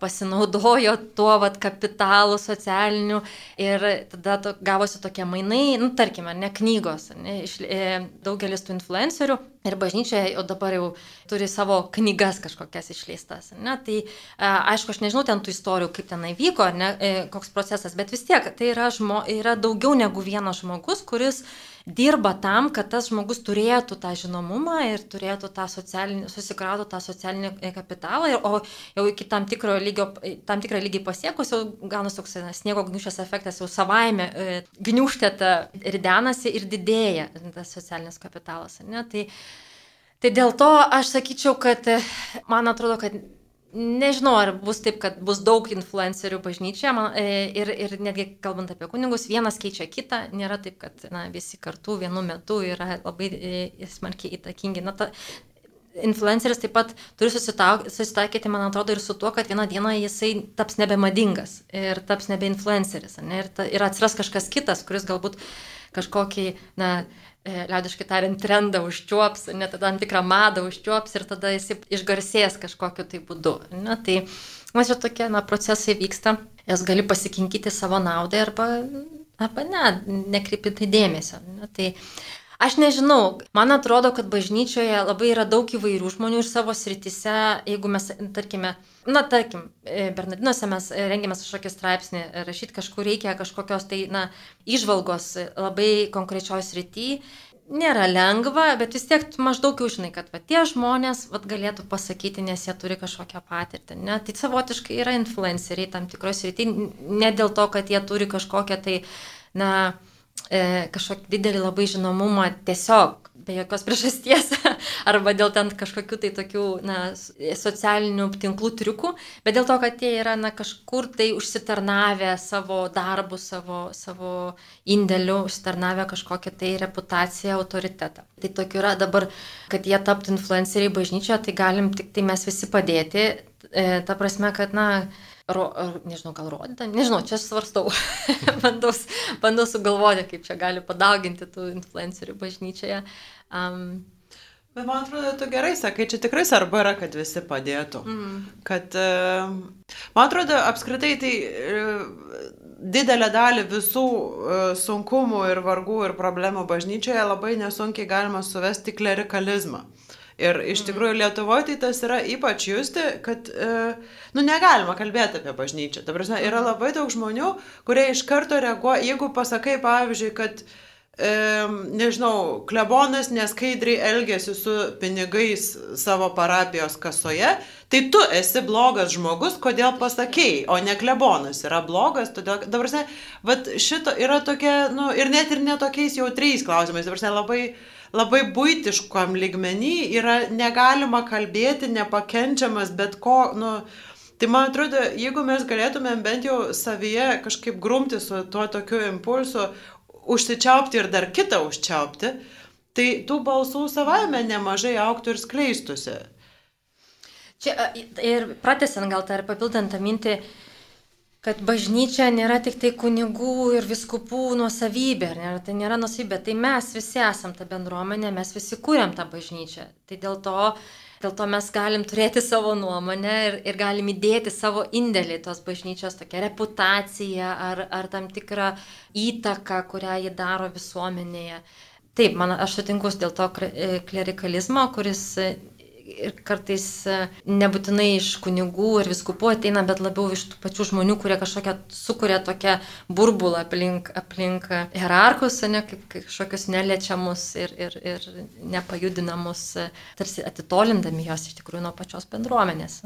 pasinaudojo tuo vat, kapitalu socialiniu ir tada to, gavosi tokie mainai, nu, tarkime, ne knygos, ne, iš, e, daugelis tų influencerių ir bažnyčia jau dabar jau turi savo knygas kažkokias išleistas. Ne? Tai a, aišku, aš nežinau ten tų istorijų, kaip tenai vyko, ne, e, koks procesas, bet vis tiek tai yra, žmo, yra daugiau negu vienas žmogus, kuris dirba tam, kad tas žmogus turėtų tą žinomumą ir turėtų tą socialinį, susikrautų tą socialinį e, kapitalą, ir, o jau iki tam tikro lygio, tam tikrą lygį pasiekus, jau gaunasi toks sniego gniušės efektas, jau savaime e, gniuštėta ridenasi ir didėja tas socialinis kapitalas. Ne? Tai, tai dėl to aš sakyčiau, kad e, man atrodo, kad Nežinau, ar bus taip, kad bus daug influencerių bažnyčioje man, e, ir, ir netgi kalbant apie kunigus, vienas keičia kitą, nėra taip, kad na, visi kartu vienu metu yra labai e, smarkiai įtakingi. Na, ta, influenceris taip pat turi susitaikyti, man atrodo, ir su tuo, kad vieną dieną jisai taps nebemadingas ir taps nebe influenceris. Ne, ir, ta, ir atsiras kažkas kitas, kuris galbūt kažkokį, na, liaudiškai tariant, trendą užčiuops, net tam tikrą madą užčiuops ir tada jis išgarsės kažkokiu tai būdu. Na, tai man čia tokie na, procesai vyksta, jas gali pasikinkyti savo naudai arba, arba ne, nekreipinti dėmesio. Na, tai Aš nežinau, man atrodo, kad bažnyčioje labai yra daug įvairių žmonių ir savo sritise, jeigu mes, tarkime, na, tarkim, e, Bernardinuose mes rengiamės kažkokį straipsnį, rašyti kažkur reikia kažkokios tai, na, išvalgos labai konkrečios srity. Nėra lengva, bet vis tiek maždaug jau žinai, kad va, tie žmonės va, galėtų pasakyti, nes jie turi kažkokią patirtį. Ne? Tai savotiškai yra influenceriai tam tikros srity, ne dėl to, kad jie turi kažkokią tai, na, e, kažkokį didelį labai žinomumą tiesiog be jokios priežasties arba dėl ten kažkokių tai tokių na, socialinių tinklų triukų, bet dėl to, kad jie yra na, kažkur tai užsitarnavę savo darbų, savo, savo indėlių, užsitarnavę kažkokią tai reputaciją, autoritetą. Tai tokių yra dabar, kad jie taptų influenceriai bažnyčioje, tai galim tik tai mes visi padėti. E, ta prasme, kad, na, ro, nežinau, gal rodyta, nežinau, čia svarstau, bandau, bandau sugalvoti, kaip čia gali padauginti tų influencerių bažnyčioje. Um, Bet man atrodo, tu gerai sakai, čia tikrai svarbu yra, kad visi padėtų. Mm. Kad, man atrodo, apskritai tai didelę dalį visų sunkumų ir vargų ir problemų bažnyčioje labai nesunkiai galima suvesti klerikalizmą. Ir iš mhm. tikrųjų Lietuvoje tai tas yra ypač justi, kad, e, nu, negalima kalbėti apie bažnyčią. Ta prasme, yra mhm. labai daug žmonių, kurie iš karto reaguoja, jeigu pasakai, pavyzdžiui, kad, e, nežinau, klebonas neskaidriai elgesi su pinigais savo parapijos kasoje, tai tu esi blogas žmogus, kodėl pasakėjai, o ne klebonas yra blogas, todėl, dabar, vat šito yra tokia, nu, ir net ir netokiais jautriais klausimais, dabar, labai labai būtiškam lygmenį yra negalima kalbėti, nepakenčiamas bet ko, nu, tai man atrodo, jeigu mes galėtumėm bent jau savyje kažkaip grumti su tuo tokiu impulsu, užsičiaupti ir dar kitą užčiaupti, tai tų balsų savaime nemažai auktų ir skleistusi. Čia ir pratesant gal tą ir papildant tą mintį, kad bažnyčia nėra tik tai kunigų ir viskupų nuosavybė, ne, tai nėra nuosavybė, tai mes visi esam ta bendruomenė, mes visi kūrėm tą bažnyčią. Tai dėl to, dėl to mes galim turėti savo nuomonę ir, ir galim įdėti savo indėlį tos bažnyčios, tokią reputaciją ar, ar tam tikrą įtaką, kurią ji daro visuomenėje. Taip, man, aš sutinku dėl to klerikalizmo, kuris ir kartais e, nebūtinai iš kunigų ir viskupų ateina, bet labiau iš tų pačių žmonių, kurie kažkokią sukuria tokią burbulą aplink, aplink hierarchus, ne, kaip kažkokius neliečiamus ir, ir, ir nepajudinamus, e, tarsi atitolindami jos iš tikrųjų nuo pačios bendruomenės.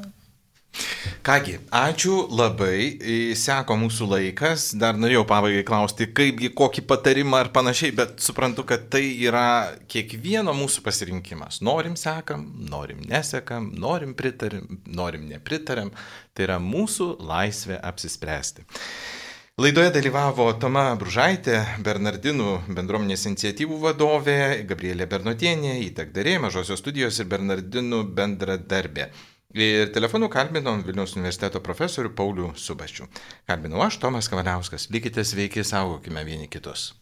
Kągi, ačiū labai, seko mūsų laikas, dar norėjau pabaigai klausti, kaipgi kokį patarimą ar panašiai, bet suprantu, kad tai yra kiekvieno mūsų pasirinkimas. Norim sekam, norim nesekam, norim pritarim, norim nepritarim, tai yra mūsų laisvė apsispręsti. Laidoje dalyvavo Toma Bružaitė, Bernardinų bendruomenės iniciatyvų vadovė, Gabrielė Bernotienė, įtakdarė, mažosios studijos ir Bernardinų bendradarbė. Ir telefonu kalbinom Vilniaus universiteto profesorių Paulių Subačių. Kalbinau aš, Tomas Kavaliauskas. Likite sveiki, saugokime vieni kitus.